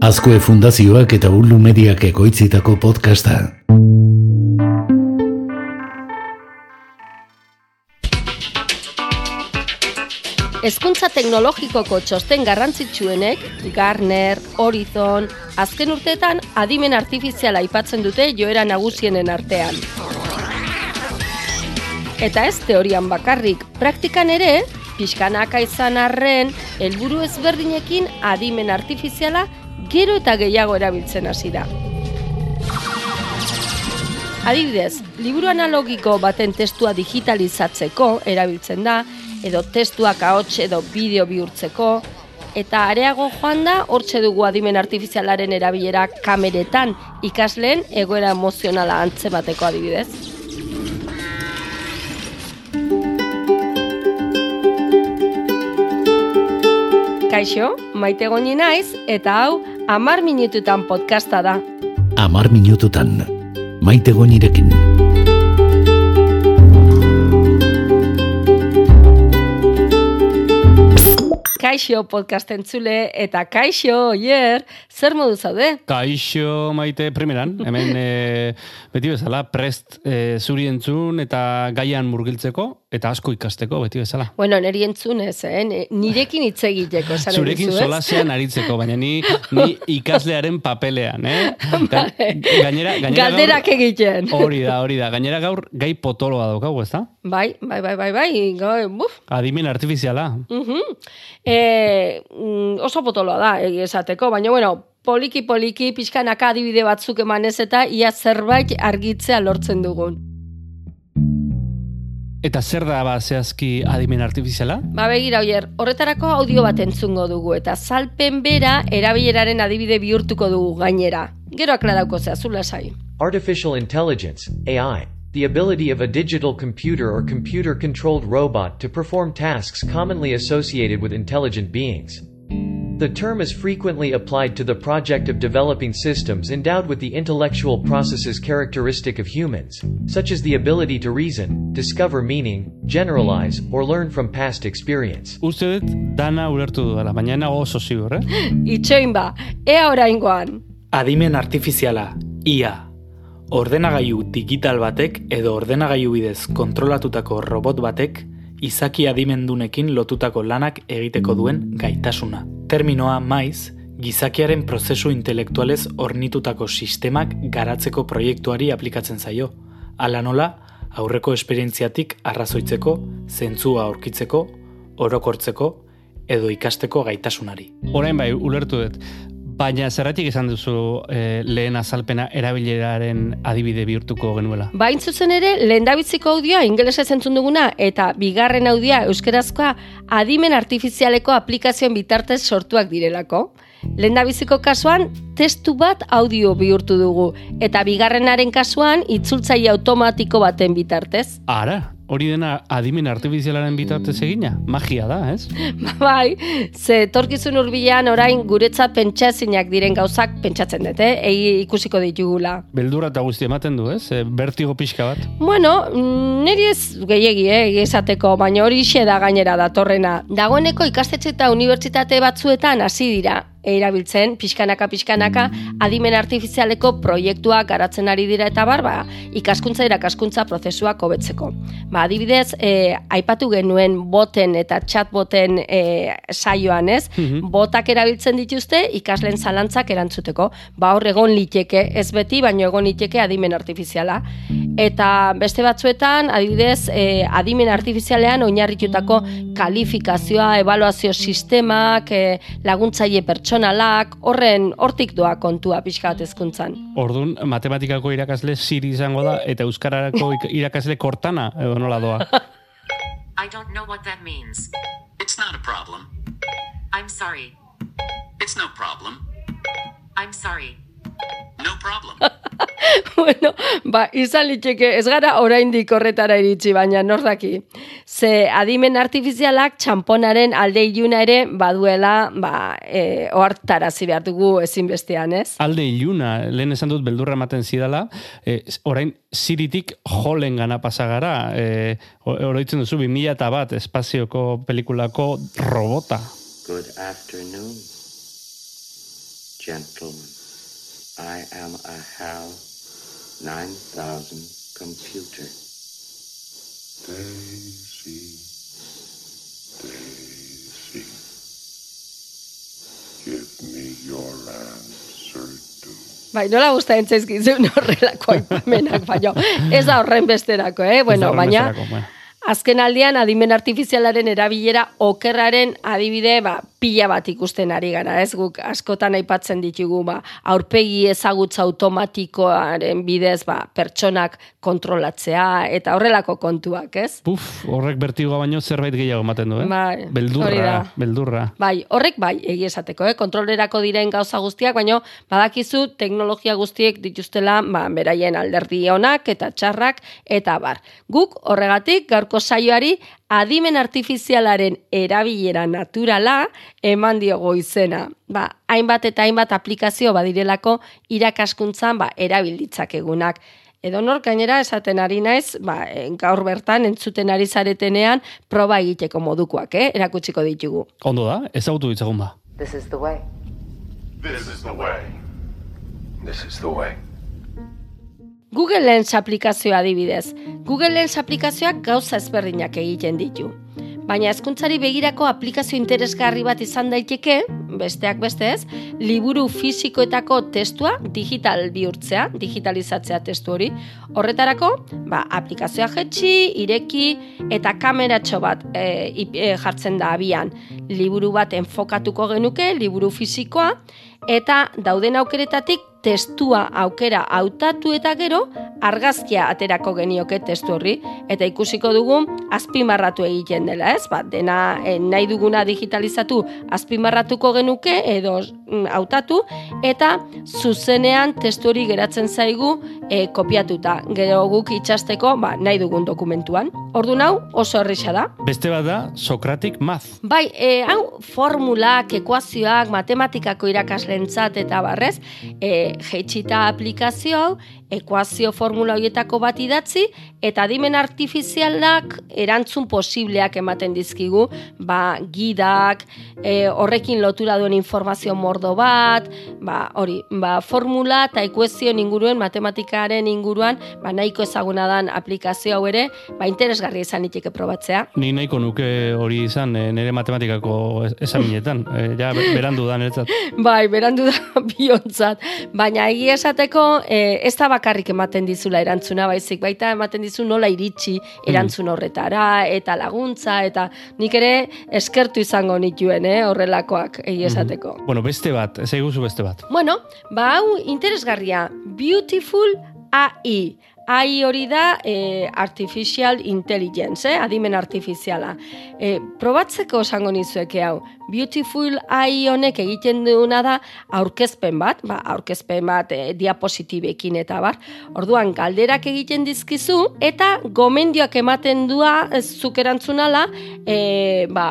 Azkue Fundazioak eta Ulu Mediak ekoitzitako podcasta. Hezkuntza teknologikoko txosten garrantzitsuenek, Garner, Horizon, azken urteetan adimen artifiziala aipatzen dute joera nagusienen artean. Eta ez teorian bakarrik, praktikan ere, pixkanaka izan arren, helburu ezberdinekin adimen artifiziala gero eta gehiago erabiltzen hasi da. Adibidez, liburu analogiko baten testua digitalizatzeko erabiltzen da, edo testuak ahots edo bideo bihurtzeko, eta areago joan da hortxe dugu adimen artifizialaren erabilera kameretan ikasleen egoera emozionala antze bateko adibidez. Kaixo, maite goni naiz, eta hau, amar minututan podcasta da. Amar minututan, maite gonirekin. Kaixo podcast entzule, eta kaixo, oier, zer modu zaude? Kaixo maite primeran, hemen e, beti bezala, prest e, zuri entzun eta gaian murgiltzeko, eta asko ikasteko beti bezala. Bueno, neri entzunez, eh? Ni- Nirekin hitz egiteko, Zurekin ez? solasean aritzeko, baina ni, ni ikaslearen papelean, eh? Ga, gainera, gainera Galderak egiten. gaur, hori da, hori da. Gainera gaur gai potoloa daukagu, ez da? Bai, bai, bai, bai, bai, gai, buf. Adimen artifiziala. Mhm. E, mm, oso potoloa da, esateko, baina, bueno, poliki poliki pixkanaka adibide batzuk emanez eta ia zerbait argitzea lortzen dugun. Eta zer da ba zehazki adimen artifiziala? Ba begira oier, horretarako audio bat entzungo dugu eta salpen bera erabileraren adibide bihurtuko dugu gainera. Gero aklarauko zehazula sai. Artificial intelligence, AI, the ability of a digital computer or computer controlled robot to perform tasks commonly associated with intelligent beings. The term is frequently applied to the project of developing systems endowed with the intellectual processes characteristic of humans, such as the ability to reason, discover meaning, generalize, or learn from past experience. Uste dut dana ulertu dudala, baina ez nago oso ziur, eh? Itxoin ba, ea oraingoan. Adimen artifiziala, IA. Ordenagailu digital batek edo ordenagailu bidez kontrolatutako robot batek izaki adimendunekin lotutako lanak egiteko duen gaitasuna. Terminoa maiz, gizakiaren prozesu intelektualez ornitutako sistemak garatzeko proiektuari aplikatzen zaio. Hala nola, aurreko esperientziatik arrazoitzeko, zentzua aurkitzeko, orokortzeko edo ikasteko gaitasunari. Orain bai, ulertu dut. Baina zerratik esan duzu eh, lehen azalpena erabileraren adibide bihurtuko genuela. Bain zuzen ere, lehendabiziko audioa ingelesez entzun duguna eta bigarren audioa euskerazkoa adimen artifizialeko aplikazioen bitartez sortuak direlako. Lehendabiziko kasuan, testu bat audio bihurtu dugu, eta bigarrenaren kasuan, itzultzaile automatiko baten bitartez. Ara, hori dena adimen artifizialaren bitartez egina? Magia da, ez? bai, ze etorkizun hurbilan orain guretzat pentsaezinak diren gauzak pentsatzen dut, eh? Egi ikusiko ditugula. Beldurra eta guzti ematen du, ez? E, bertigo pixka bat. Bueno, mm, niri ez gehiegi, eh, esateko, baina hori da gainera datorrena. Dagoeneko ikastetxe eta unibertsitate batzuetan hasi dira erabiltzen pixkanaka pixkanaka adimen artifizialeko proiektuak garatzen ari dira eta bar, ba, ikaskuntza irakaskuntza prozesuak hobetzeko. Ba, adibidez, eh, aipatu genuen boten eta chatboten eh, saioan, ez? Botak erabiltzen dituzte ikasleen zalantzak erantzuteko. Ba, hor egon liteke, ez beti, baino egon liteke adimen artifiziala. Eta beste batzuetan, adibidez, eh, adimen artifizialean oinarritutako kalifikazioa, evaluazio sistemak, eh, laguntzaile pertsonalak, horren hortik doa kontua pixka bat hezkuntzan. Ordun matematikako irakasle Siri izango da eta euskararako irakasle Cortana edo nola doa. I don't know what that means. It's not a problem. I'm sorry. It's no problem. I'm sorry. No problem. bueno, ba, izan liteke, ez gara oraindik horretara iritsi, baina nor daki. Ze adimen artifizialak txamponaren alde iluna ere baduela, ba, e, ohartarazi behar dugu ezinbestean, ez? Alde iluna, lehen esan dut beldurra ematen zidala, e, orain Siritik jolen gana pasagara, e, oroitzen duzu 2000 eta bat espazioko pelikulako robota. Good afternoon. gentlemen, I am a HAL 9000 computer. Daisy, Daisy, give me your answer to Bai, nola gustatzen zaizkizun horrelako aipamenak, baina ez da horren besterako, eh? Bueno, baina bueno. azken aldian adimen artifizialaren erabilera okerraren adibide ba, pila bat ikusten ari gara, ez guk askotan aipatzen ditugu ba, aurpegi ezagutza automatikoaren bidez ba, pertsonak kontrolatzea eta horrelako kontuak, ez? Puf, horrek bertigoa baino zerbait gehiago ematen du, eh? Bai, beldurra, beldurra. Bai, horrek bai, egia esateko, eh? kontrolerako diren gauza guztiak, baino badakizu teknologia guztiek dituztela ba, beraien alderdi onak eta txarrak eta bar. Guk horregatik gaurko saioari adimen artifizialaren erabilera naturala eman diogo izena. Ba, hainbat eta hainbat aplikazio badirelako irakaskuntzan ba, erabilditzakegunak. Edo nor gainera esaten ari naiz, ba, eh, gaur bertan entzuten ari zaretenean proba egiteko modukoak, eh? erakutsiko ditugu. Ondo da, ezagutu ditzagun ba. This is the way. This is the way. This is the way. Google Lens aplikazioa adibidez. Google Lens aplikazioak gauza ezberdinak egiten ditu. Baina hezkuntzari begirako aplikazio interesgarri bat izan daiteke, besteak bestez, liburu fisikoetako testua digital bihurtzea, digitalizatzea testu hori. Horretarako, ba, aplikazioa jetxi, ireki eta kameratxo bat e, e, jartzen da abian. Liburu bat enfokatuko genuke, liburu fisikoa, eta dauden aukeretatik testua aukera hautatu eta gero argazkia aterako genioke testu horri eta ikusiko dugu azpimarratu egiten dela, ez? Ba, dena eh, nahi duguna digitalizatu azpimarratuko genuke edo mm, hautatu eta zuzenean testu hori geratzen zaigu eh, kopiatuta. Gero guk itxasteko ba, nahi dugun dokumentuan. Ordu hau oso errisa da. Beste bat da, Socratic Math. Bai, e, hau formulak, ekuazioak, matematikako irakaslentzat eta barrez, e, jeitsita aplikazio hau, ekuazio formula horietako bat idatzi, eta adimen artifizialak erantzun posibleak ematen dizkigu, ba, gidak, e, horrekin lotura duen informazio mordo bat, ba, hori, ba, formula eta ekuazio inguruen, matematikaren inguruan, ba, nahiko ezaguna dan aplikazio hau ere, ba, interesgarri izan iteke probatzea. Ni nahiko nuke hori izan eh, nire matematikako es- esaminetan. Eh, ja, be- berandu da niretzat. Bai, berandu da biontzat. Baina egia esateko e, ez da bakarrik ematen dizula erantzuna, baizik baita ematen dizu nola iritsi erantzun horretara, eta laguntza, eta nik ere eskertu izango nituen, eh, horrelakoak egia esateko. Bueno, beste bat, ez eguzu beste bat. Bueno, ba hau interesgarria, Beautiful AI. AI hori da eh, Artificial Intelligence, eh, adimen artifiziala. Eh, probatzeko esango nizueke hau. Beautiful AI honek egiten duena da aurkezpen bat, ba, aurkezpen bat eh, diapositibekin eta bar. Orduan galderak egiten dizkizu eta gomendioak ematen dua zuk erantzunala, eh, ba,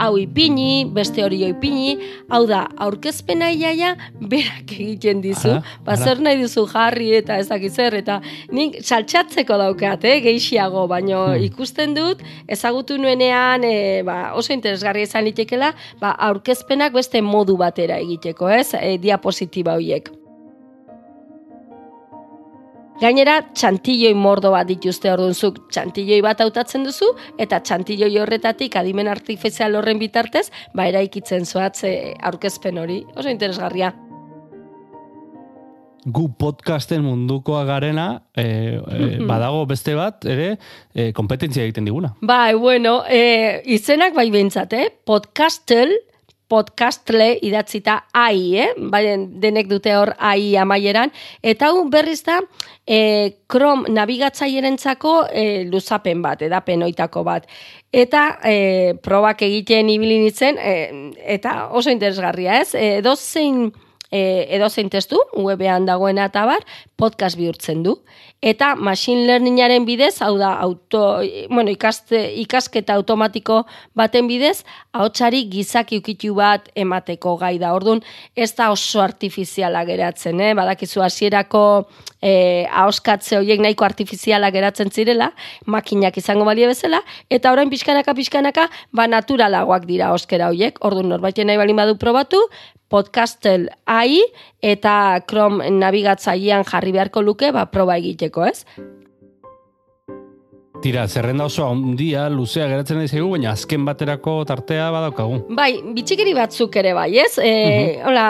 hau ipini, beste hori ipini, hau da, aurkezpena iaia berak egiten dizu, Ara, ba, ara. zer nahi duzu jarri eta ez dakit zer, eta nik saltxatzeko daukat, eh, geixiago, baino Hmm. ikusten dut, ezagutu nuenean, e, ba, oso interesgarria izan litekela, ba, aurkezpenak beste modu batera egiteko, ez, e, diapositiba horiek. Gainera, txantilloi mordo bat dituzte ordunzuk, txantilloi bat hautatzen duzu, eta txantilloi horretatik adimen artifizial horren bitartez, ba, eraikitzen zoatz e, aurkezpen hori. Oso interesgarria. Gu podcasten mundukoa garena, eh, eh, badago beste bat, ere, eh, kompetentzia egiten diguna. Bai, bueno, e, izenak bai behintzat, eh? Podcastel, podcastle idatzita ai, eh? Bai, denek dute hor ai amaieran. Eta hau berriz da, e, Chrome nabigatzailerentzako e, luzapen bat, edapen oitako bat. Eta e, probak egiten ibili nintzen, e, eta oso interesgarria, ez? E, dozein e, edozein testu, webean dagoena eta bar, podcast bihurtzen du. Eta machine learningaren bidez, hau da, auto, bueno, ikaste, ikasketa automatiko baten bidez, ahotsari gizaki ukitu bat emateko gai da. Orduan, ez da oso artifiziala geratzen, eh? badakizu hasierako eh, ahoskatze horiek nahiko artifiziala geratzen zirela, makinak izango balia bezala, eta orain pixkanaka pixkanaka, ba naturalagoak dira ahoskera horiek. Orduan, norbaiten nahi balin badu probatu, podcastel AI eta Chrome nabigatzailean jarri beharko luke ba proba egiteko, ez? Tira, zerrenda oso handia, luzea geratzen zaigu, baina azken baterako tartea badaukagu. Bai, bitxikeri batzuk ere bai, ez? E, hola,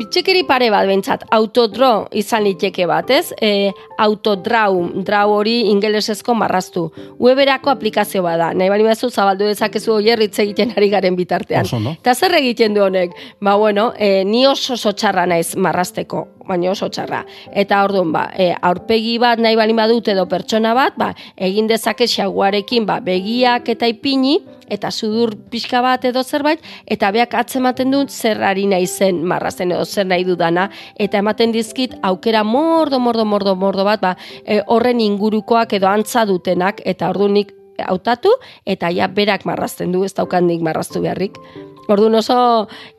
bitxikeri pare bat bentsat, autodro izan liteke bat, ez? E, autodrau, drau hori ingelesezko marraztu. Weberako aplikazio bada, nahi bali bazu zabaldu dezakezu oier hitz egiten ari garen bitartean. Oso ondo. Eta zer egiten du honek? Ba, bueno, e, ni oso oso txarra naiz marrazteko, baina oso txarra. Eta orduan, ba, e, aurpegi bat nahi balin badut edo pertsona bat, ba, egin dezake xaguarekin ba, begiak eta ipini, eta sudur pixka bat edo zerbait, eta beak atzematen dut zer ari nahi zen marrazen edo zer nahi dudana, eta ematen dizkit aukera mordo, mordo, mordo, mordo bat, ba, e, horren ingurukoak edo antza dutenak, eta orduan nik hautatu, eta ja berak marrazten du, ez daukandik marraztu beharrik. Orduan oso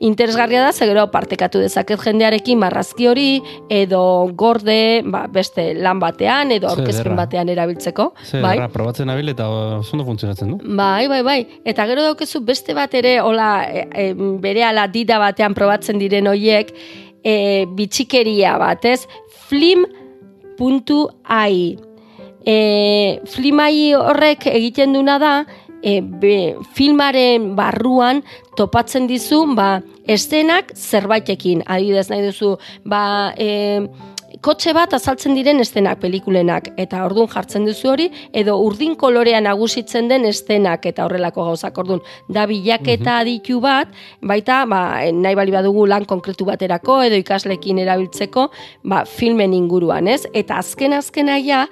interesgarria da, zegero partekatu dezaket jendearekin marrazki hori, edo gorde, ba, beste lan batean, edo aurkezpen batean erabiltzeko. Ze, bai? erra, probatzen nabil eta oso ondo funtzionatzen du. Bai, bai, bai. Eta gero daukezu beste bat ere, hola, e, e, bere ala dida batean probatzen diren hoiek, e, bitxikeria bat, ez? Flim.ai. E, flimai horrek egiten duna da, e, be, filmaren barruan topatzen dizu, ba, estenak zerbaitekin. Adibidez nahi duzu, ba, e, kotxe bat azaltzen diren estenak pelikulenak. Eta ordun jartzen duzu hori edo urdin kolorea nagusitzen den estenak eta horrelako gauzak. Ordun da bilaketa aditu bat baita ba, nahi bali badugu lan konkretu baterako edo ikaslekin erabiltzeko ba, filmen inguruan ez? Eta azken azkena ja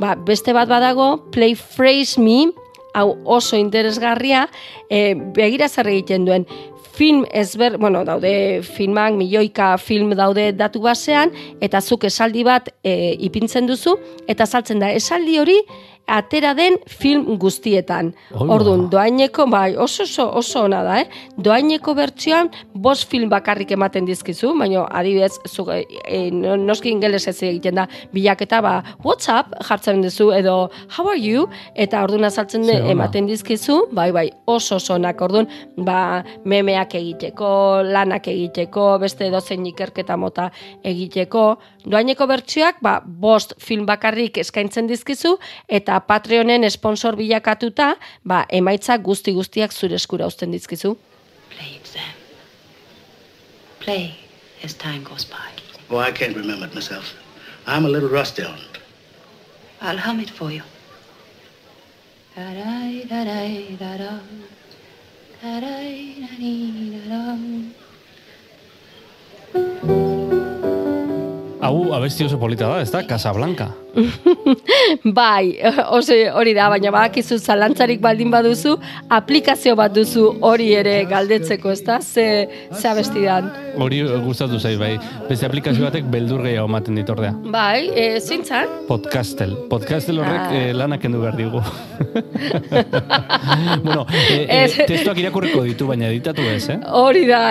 ba, beste bat badago play phrase me hau oso interesgarria e, begira zer egiten duen film ezber, bueno, daude filmak, milioika film daude datu basean, eta zuk esaldi bat e, ipintzen duzu, eta saltzen da, esaldi hori atera den film guztietan. Orduan, doaineko, bai, oso oso, oso ona da, eh? Doaineko bertsioan, bost film bakarrik ematen dizkizu, baina adibidez, zu, e, e, no- noski ingeles ez egiten da, bilaketa, ba, what's up, jartzen duzu, edo how are you, eta orduan azaltzen Ze de, ematen dizkizu, bai, bai, oso oso onak, orduan, ba, memeak egiteko, lanak egiteko, beste dozein ikerketa mota egiteko, doaineko bertsioak, ba, bost film bakarrik eskaintzen dizkizu, eta Patreonen sponsor bilakatuta, ba, emaitza guzti guztiak zure eskura uzten dizkizu. Play Sam. Play as time goes by. Oh, I can't remember it myself. I'm a little rusty on it. I'll hum it for you. Da-dai, da-dai, Hau, abesti oso polita da, ez da? Casablanca. Bai, oso hori da, baina badakizu zalantzarik baldin baduzu, aplikazio bat duzu hori ere galdetzeko, ez da? Ze, ze abestidan. Hori eh, gustatu zait, bai. Beste aplikazio batek beldur gehiago ematen dit ordea. Bai, e, zintzan? Podcastel. Podcastel horrek Ah. eh, lanak kendu behar digu. bueno, eh, eh, Ez. testuak irakurriko ditu, baina editatu ez, eh? Hori da,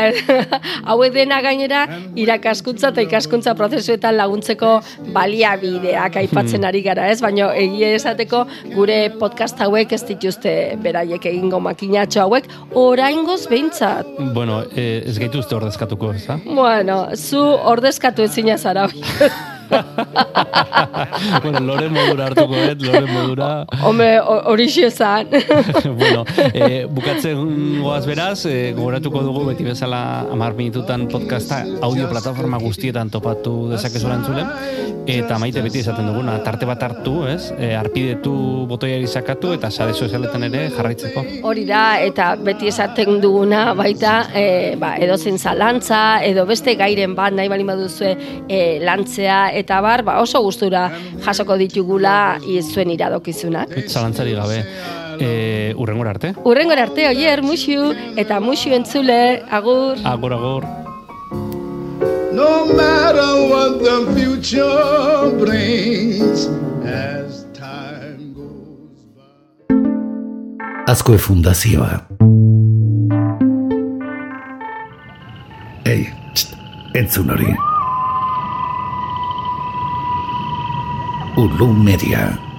hauek dena gainera irakaskuntza eta ikaskuntza prozesuetan laguntzeko baliabideak aipatzen ari gara, ez? Baina egia esateko gure podcast hauek ez dituzte beraiek egingo makinatxo hauek, oraingoz behintzat. Bueno, eh, ez gaituzte ordezkatuko, ez da? Bueno, zu ordezkatu ezina zara hori. bueno, lore modura hartuko, eh? Lore modura. Hombre, ho- hori xezan. bueno, eh, bukatzen goaz beraz, eh, gogoratuko dugu beti bezala amar minututan podcasta audio plataforma guztietan topatu dezakezu entzulen. Eta maite beti esaten duguna, tarte bat hartu, ez? E, arpidetu botoiari sakatu eta sare sozialetan ere jarraitzeko. Hori da, eta beti esaten duguna baita, e, ba, edozein zalantza, edo beste gairen bat nahi balin baduzue e, lantzea, eta bar, ba, oso gustura jasoko ditugula zuen iradokizunak. Zalantzari gabe, e, urrengor arte? Urrengor arte, oier, musu, eta musu entzule, agur. Agur, agur. No matter what the future brings as time goes by. Azkoe fundazioa. Ei, txt, entzun hori. Ulum Media.